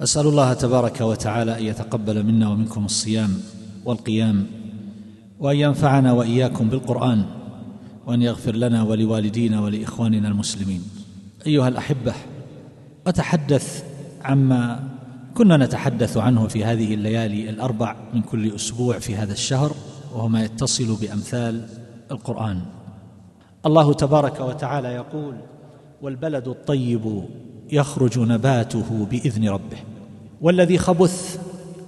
أسأل الله تبارك وتعالى أن يتقبل منا ومنكم الصيام والقيام وأن ينفعنا وإياكم بالقرآن وأن يغفر لنا ولوالدينا ولإخواننا المسلمين. أيها الأحبة أتحدث عما كنا نتحدث عنه في هذه الليالي الأربع من كل أسبوع في هذا الشهر وهو ما يتصل بأمثال القرآن. الله تبارك وتعالى يقول والبلد الطيب يخرج نباته بإذن ربه. والذي خبث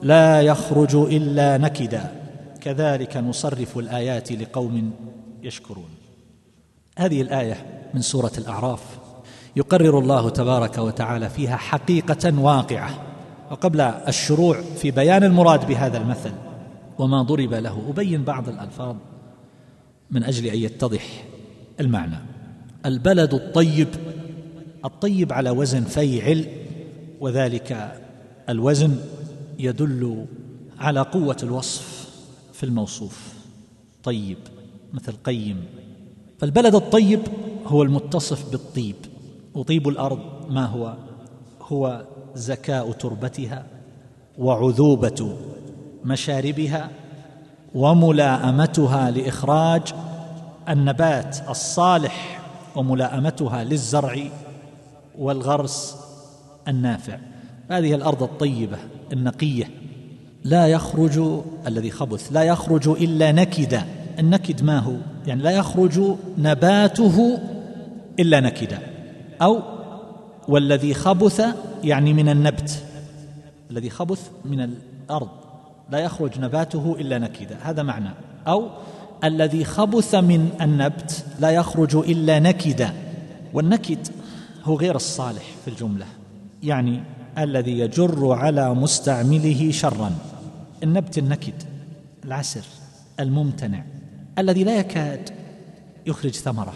لا يخرج إلا نكدا. كذلك نصرف الآيات لقوم يشكرون. هذه الآية من سورة الأعراف. يقرر الله تبارك وتعالى فيها حقيقة واقعة. وقبل الشروع في بيان المراد بهذا المثل وما ضرب له أبين بعض الألفاظ من أجل أن يتضح المعنى. البلد الطيب الطيب على وزن فيعل وذلك الوزن يدل على قوة الوصف في الموصوف. طيب مثل قيم. فالبلد الطيب هو المتصف بالطيب. وطيب الأرض ما هو؟ هو زكاء تربتها وعذوبة مشاربها وملاءمتها لإخراج النبات الصالح وملاءمتها للزرع والغرس النافع. هذه الأرض الطيبة النقية. لا يخرج الذي خبث لا يخرج إلا نكدا النكد ما هو؟ يعني لا يخرج نباته إلا نكدا أو والذي خبث يعني من النبت. الذي خبث من الأرض. لا يخرج نباته إلا نكدا هذا معنى. أو الذي خبث من النبت لا يخرج إلا نكدا والنكد هو غير الصالح في الجملة. يعني الذي يجر على مستعمله شرا. النبت النكد العسر الممتنع. الذي لا يكاد يخرج ثمره.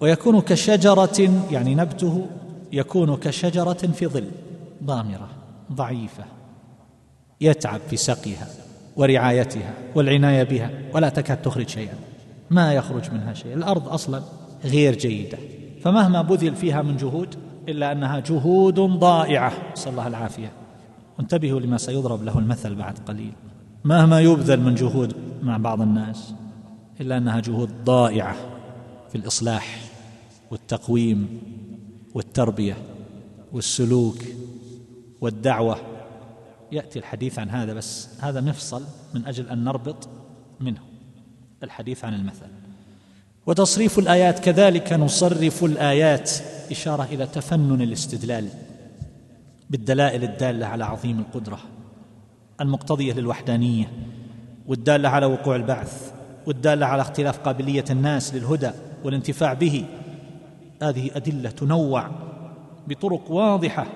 ويكون كشجرة يعني نبته يكون كشجرة في ظل ضامرة ضعيفة. يتعب في سقيها ورعايتها والعناية بها ولا تكاد تخرج شيئا. ما يخرج منها شيء. الأرض أصلا غير جيدة. فمهما بذل فيها من جهود إلا أنها جهود ضائعة. نسأل الله العافية. وانتبهوا لما سيضرب له المثل بعد قليل. مهما يبذل من جهود مع بعض الناس إلا أنها جهود ضائعة في الإصلاح والتقويم والتربية والسلوك والدعوة. يأتي الحديث عن هذا بس هذا مفصل من أجل أن نربط منه. الحديث عن المثل. وتصريف الآيات كذلك نصرف الآيات. إشارة إلى تفنن الاستدلال بالدلائل الدالة على عظيم القدرة المقتضية للوحدانية والدالة على وقوع البعث والدالة على اختلاف قابلية الناس للهدى والانتفاع به. هذه أدلة تنوع بطرق واضحة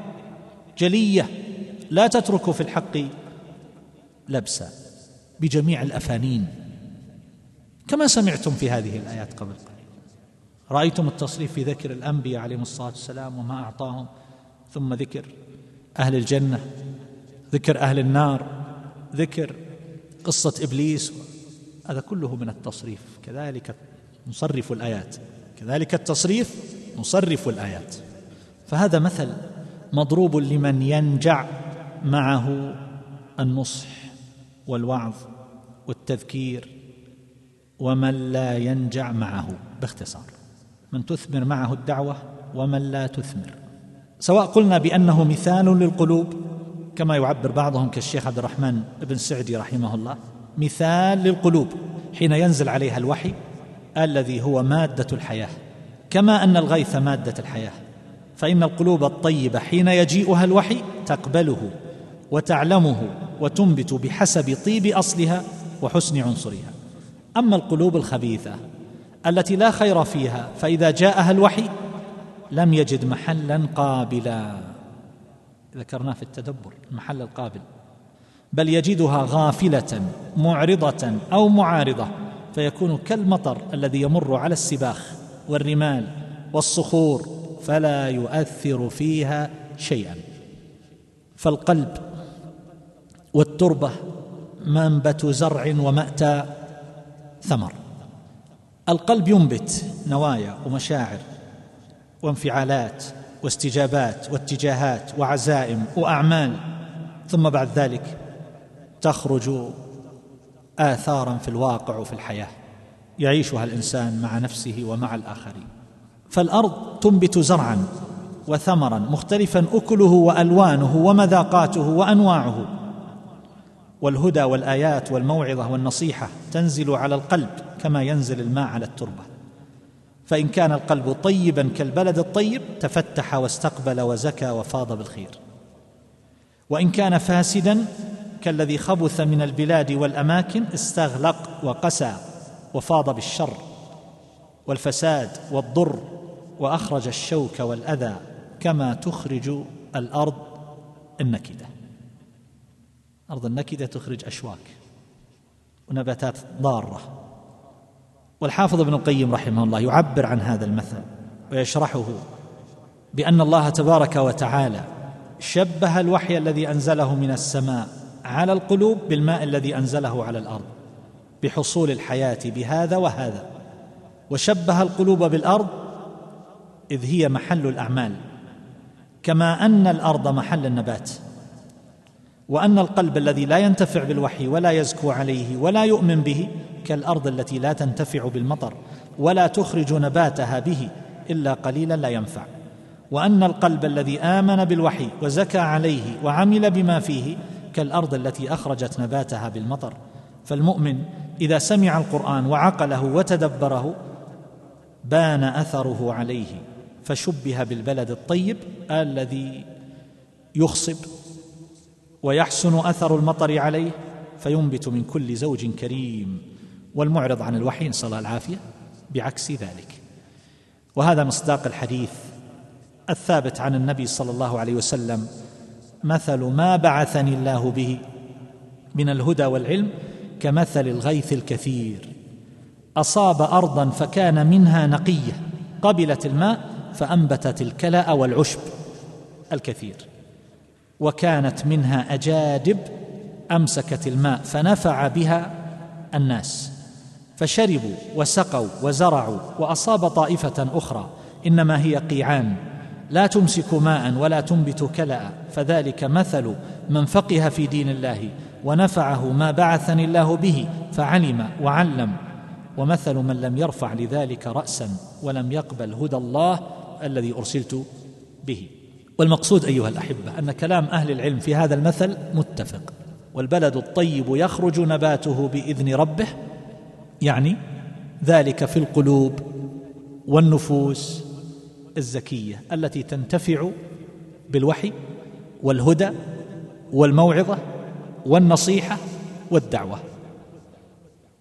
جلية لا تترك في الحق لبسا بجميع الأفانين. كما سمعتم في هذه الآيات قبل قليل رأيتم التصريف في ذكر الأنبياء عليهم الصلاة والسلام وما أعطاهم ثم ذكر أهل الجنة ذكر أهل النار ذكر قصة إبليس. هذا كله من التصريف. كذلك نصرف الآيات. كذلك التصريف نصرف الآيات. فهذا مثل مضروب لمن ينجع معه النصح والوعظ والتذكير. ومن لا ينجع معه باختصار. من تثمر معه الدعوة ومن لا تثمر. سواء قلنا بأنه مثال للقلوب كما يعبر بعضهم كالشيخ عبد الرحمن بن سعدي رحمه الله مثال للقلوب حين ينزل عليها الوحي الذي هو مادة الحياة. كما أن الغيث مادة الحياة. فإن القلوب الطيبة حين يجيئها الوحي تقبله وتعلمه وتنبت بحسب طيب أصلها وحسن عنصرها. أما القلوب الخبيثة التي لا خير فيها فإذا جاءها الوحي لم يجد محلا قابلا. ذكرناه في التدبر المحل القابل. بل يجدها غافلة معرضة أو معارضة فيكون كالمطر الذي يمر على السباخ والرمال والصخور فلا يؤثر فيها شيئا. فالقلب والتربة منبت زرع ومأتى ثمر. القلب ينبت نوايا ومشاعر وانفعالات واستجابات واتجاهات وعزائم وأعمال ثم بعد ذلك تخرج آثارا في الواقع وفي الحياة يعيشها الإنسان مع نفسه ومع الآخرين. فالأرض تنبت زرعا وثمرا مختلفا أكله وألوانه ومذاقاته وأنواعه. والهدى والآيات والموعظة والنصيحة تنزل على القلب كما ينزل الماء على التربة. فإن كان القلب طيبا كالبلد الطيب تفتح واستقبل وزكى وفاض بالخير. وإن كان فاسدا كالذي خبث من البلاد والأماكن استغلق وقسى وفاض بالشر والفساد والضر وأخرج الشوك والأذى كما تخرج الأرض النكدة. أرض النكده تخرج أشواك ونباتات ضارة. والحافظ ابن القيم رحمه الله يعبر عن هذا المثل ويشرحه بأن الله تبارك وتعالى شبه الوحي الذي أنزله من السماء على القلوب بالماء الذي أنزله على الأرض بحصول الحياة بهذا وهذا وشبه القلوب بالأرض إذ هي محل الأعمال كما أن الأرض محل النبات. وأن القلب الذي لا ينتفع بالوحي ولا يزكو عليه ولا يؤمن به كالأرض التي لا تنتفع بالمطر ولا تخرج نباتها به إلا قليلا لا ينفع. وأن القلب الذي آمن بالوحي وزكى عليه وعمل بما فيه كالأرض التي أخرجت نباتها بالمطر. فالمؤمن إذا سمع القرآن وعقله وتدبره بان أثره عليه فشبه بالبلد الطيب الذي يخصب ويحسن أثر المطر عليه فينبت من كل زوج كريم. والمعرض عن الوحي نسال الله العافية. بعكس ذلك. وهذا مصداق الحديث الثابت عن النبي صلى الله عليه وسلم. مثل ما بعثني الله به من الهدى والعلم كمثل الغيث الكثير. أصاب أرضا فكان منها نقية قبلت الماء فأنبتت الكلا والعشب الكثير. وكانت منها أجادب أمسكت الماء فنفع بها الناس. فشربوا وسقوا وزرعوا وأصاب طائفة أخرى. إنما هي قيعان. لا تمسك ماء ولا تنبت كلأ. فذلك مثل من فقه في دين الله ونفعه ما بعثني الله به فعلم وعلم. ومثل من لم يرفع لذلك راسا ولم يقبل هدى الله الذي أرسلت به. والمقصود أيها الأحبة أن كلام أهل العلم في هذا المثل متفق. والبلد الطيب يخرج نباته بإذن ربه يعني ذلك في القلوب والنفوس الزكية التي تنتفع بالوحي والهدى والموعظة والنصيحة والدعوة.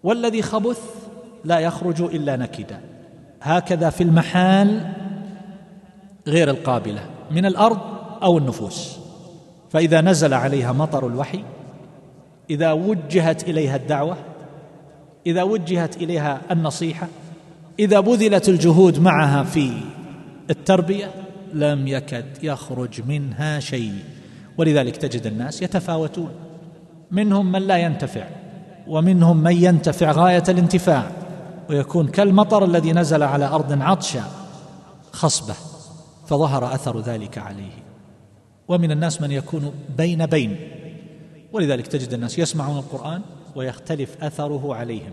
والذي خبث لا يخرج إلا نكدا. هكذا في المحال غير القابلة. من الأرض أو النفوس. فإذا نزل عليها مطر الوحي إذا وجهت إليها الدعوة إذا وجهت إليها النصيحة إذا بذلت الجهود معها في التربية لم يكد يخرج منها شيء. ولذلك تجد الناس يتفاوتون. منهم من لا ينتفع ومنهم من ينتفع غاية الانتفاع ويكون كالمطر الذي نزل على أرض عطشة خصبة. فظهر أثر ذلك عليه. ومن الناس من يكون بين بين. ولذلك تجد الناس يسمعون القرآن ويختلف أثره عليهم.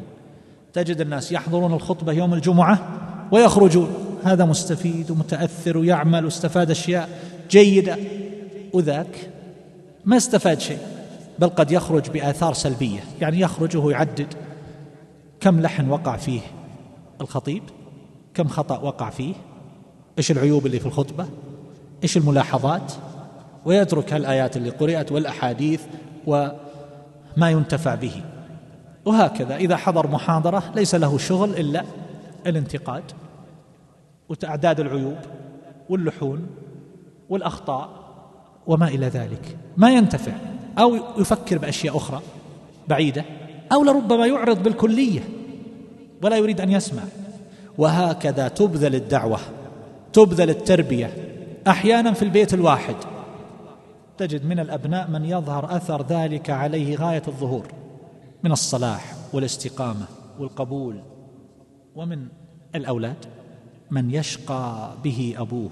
تجد الناس يحضرون الخطبة يوم الجمعة ويخرجون. هذا مستفيد ومتاثر ويعمل واستفاد أشياء جيدة. وذاك ما استفاد شيء بل قد يخرج بآثار سلبية. يعني يخرج وهو يعدد كم لحن وقع فيه الخطيب كم خطأ وقع فيه إيش العيوب اللي في الخطبة؟ إيش الملاحظات؟ ويترك الايات اللي قرأت والأحاديث وما ينتفع به. وهكذا إذا حضر محاضرة ليس له شغل إلا الانتقاد وتعداد العيوب واللحون والأخطاء وما إلى ذلك. ما ينتفع. أو يفكر بأشياء أخرى بعيدة أو لربما يعرض بالكلية ولا يريد أن يسمع. وهكذا تبذل الدعوة. تبذل التربية. أحيانا في البيت الواحد. تجد من الأبناء من يظهر أثر ذلك عليه غاية الظهور من الصلاح والاستقامة والقبول. ومن الأولاد من يشقى به أبوه.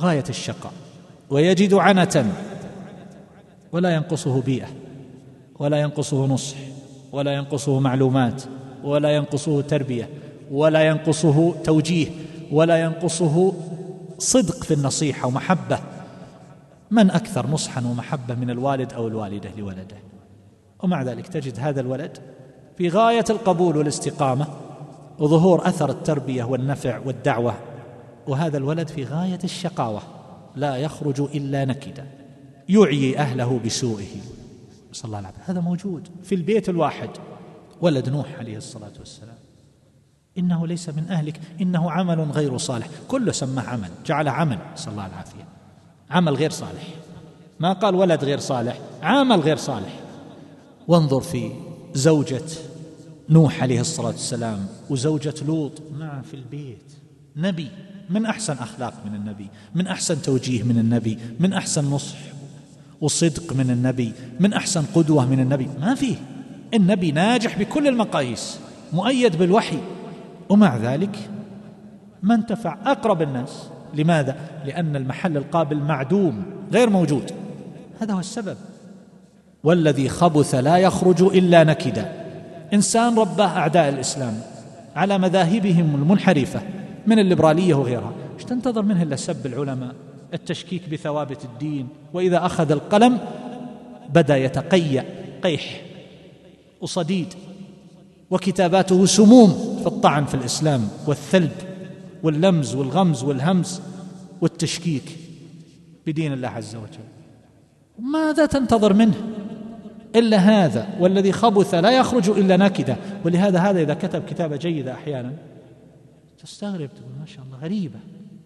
غاية الشقاء. ويجد عنة ولا ينقصه بيئة. ولا ينقصه نصح. ولا ينقصه معلومات. ولا ينقصه تربية. ولا ينقصه توجيه. ولا ينقصه صدق في النصيحة ومحبة. من أكثر نصحا ومحبة من الوالد أو الوالدة لولده؟ ومع ذلك تجد هذا الولد في غاية القبول والاستقامة وظهور أثر التربية والنفع والدعوة. وهذا الولد في غاية الشقاوة لا يخرج إلا نكدا. يعيي أهله بسوءه صلى الله عليه وسلم. هذا موجود في البيت الواحد. ولد نوح عليه الصلاة والسلام. إنه ليس من أهلك إنه عمل غير صالح. كله سماه عمل جعله عمل. صلى الله العافية. عمل غير صالح. ما قال ولد غير صالح عمل غير صالح. وانظر في زوجة نوح عليه الصلاة والسلام وزوجة لوط. معه في البيت. نبي. من أحسن أخلاق من النبي. من أحسن توجيه من النبي. من أحسن نصح وصدق من النبي. من أحسن قدوة من النبي. ما فيه. النبي ناجح بكل المقاييس. مؤيد بالوحي. ومع ذلك ما انتفع أقرب الناس. لماذا؟ لأن المحل القابل معدوم غير موجود. هذا هو السبب. والذي خبث لا يخرج إلا نكدا. إنسان رباه أعداء الإسلام على مذاهبهم المنحرفة من الليبرالية وغيرها. إيش تنتظر منه إلا سب العلماء؟ التشكيك بثوابت الدين. وإذا أخذ القلم بدأ يتقيأ قيح وصديد وكتاباته سموم. في الطعن في الإسلام والثلب واللمز والغمز والهمز والتشكيك بدين الله عز وجل. ماذا تنتظر منه؟ إلا هذا والذي خبث لا يخرج إلا نكدة ولهذا هذا إذا كتب كتابة جيدة أحيانا تستغرب تقول ما شاء الله غريبة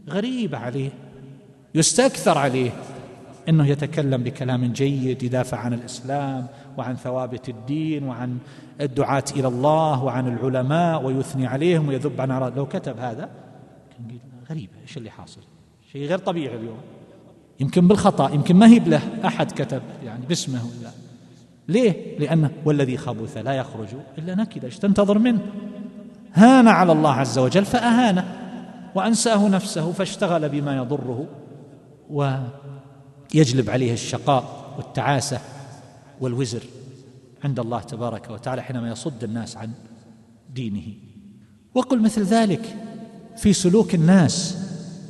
غريبة عليه يستكثر عليه إنه يتكلم بكلام جيد يدافع عن الإسلام وعن ثوابت الدين وعن الدعاة إلى الله وعن العلماء ويثني عليهم ويذب عن أعراض لو كتب هذا كان غريبة إيش اللي حاصل؟ شيء غير طبيعي اليوم يمكن بالخطأ يمكن ما هي له أحد كتب يعني باسمه ولا ليه؟ لأنه والذي خبث لا يخرج إلا نكد إيش تنتظر منه؟ هان على الله عز وجل فأهانه وأنساه نفسه فاشتغل بما يضره ويجلب عليه الشقاء والتعاسة والوزر عند الله تبارك وتعالى حينما يصد الناس عن دينه. وقل مثل ذلك في سلوك الناس.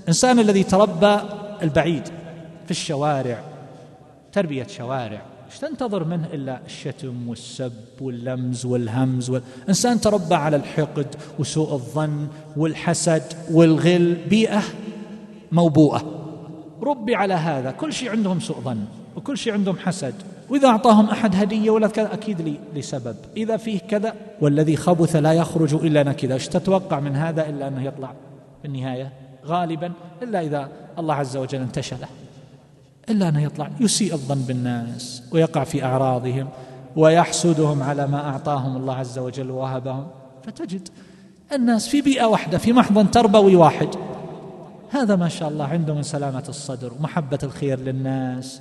الانسان الذي تربى البعيد في الشوارع تربية شوارع إيش تنتظر منه إلا الشتم والسب واللمز والهمز والانسان تربى على الحقد وسوء الظن والحسد والغل بيئة موبوءة. ربي على هذا كل شيء عندهم سوء ظن وكل شيء عندهم حسد. وإذا أعطاهم أحد هدية ولا كذا أكيد لي لسبب. إذا فيه كذا والذي خبث لا يخرج إلا نكذا إيش تتوقع من هذا إلا أنه يطلع في النهاية؟ غالبا إلا إذا الله عز وجل انتشله. إلا أنه يطلع. يسيء الظن بالناس ويقع في أعراضهم ويحسدهم على ما أعطاهم الله عز وجل ووهبهم. فتجد الناس في بيئة واحدة في محضن تربوي واحد. هذا ما شاء الله عنده من سلامة الصدر ومحبة الخير للناس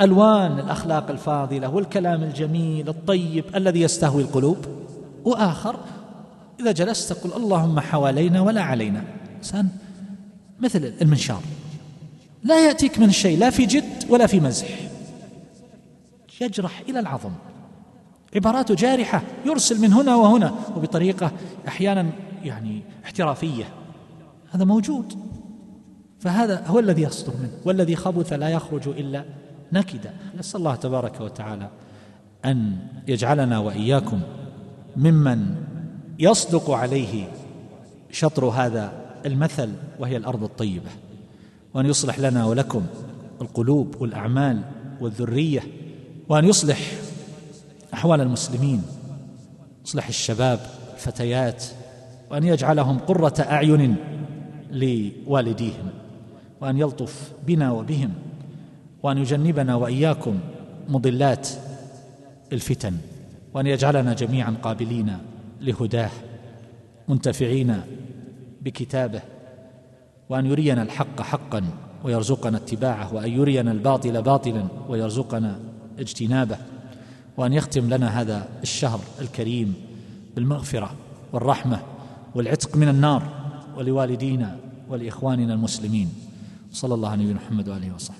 والوان الأخلاق الفاضلة والكلام الجميل الطيب الذي يستهوي القلوب. وآخر إذا جلست تقول اللهم حوالينا ولا علينا. إنسان مثل المنشار. لا يأتيك من شيء لا في جد ولا في مزح. يجرح إلى العظم. عباراته جارحة يرسل من هنا وهنا وبطريقة أحيانا يعني احترافية. هذا موجود. فهذا هو الذي يصدر منه والذي خبث لا يخرج إلا نكدا نسأل الله تبارك وتعالى أن يجعلنا وإياكم ممن يصدق عليه شطر هذا المثل وهي الأرض الطيبة وأن يصلح لنا ولكم القلوب والأعمال والذرية وأن يصلح أحوال المسلمين يصلح الشباب الفتيات وأن يجعلهم قرة أعين لوالديهم وأن يلطف بنا وبهم وأن يجنبنا وإياكم مضلات الفتن وأن يجعلنا جميعا قابلين لهداه منتفعين بكتابه وأن يرينا الحق حقا ويرزقنا اتباعه وأن يرينا الباطل باطلا ويرزقنا اجتنابه وأن يختم لنا هذا الشهر الكريم بالمغفرة والرحمة والعتق من النار ولوالدينا ولإخواننا المسلمين. صلى الله عليه محمد وآله وصحبه.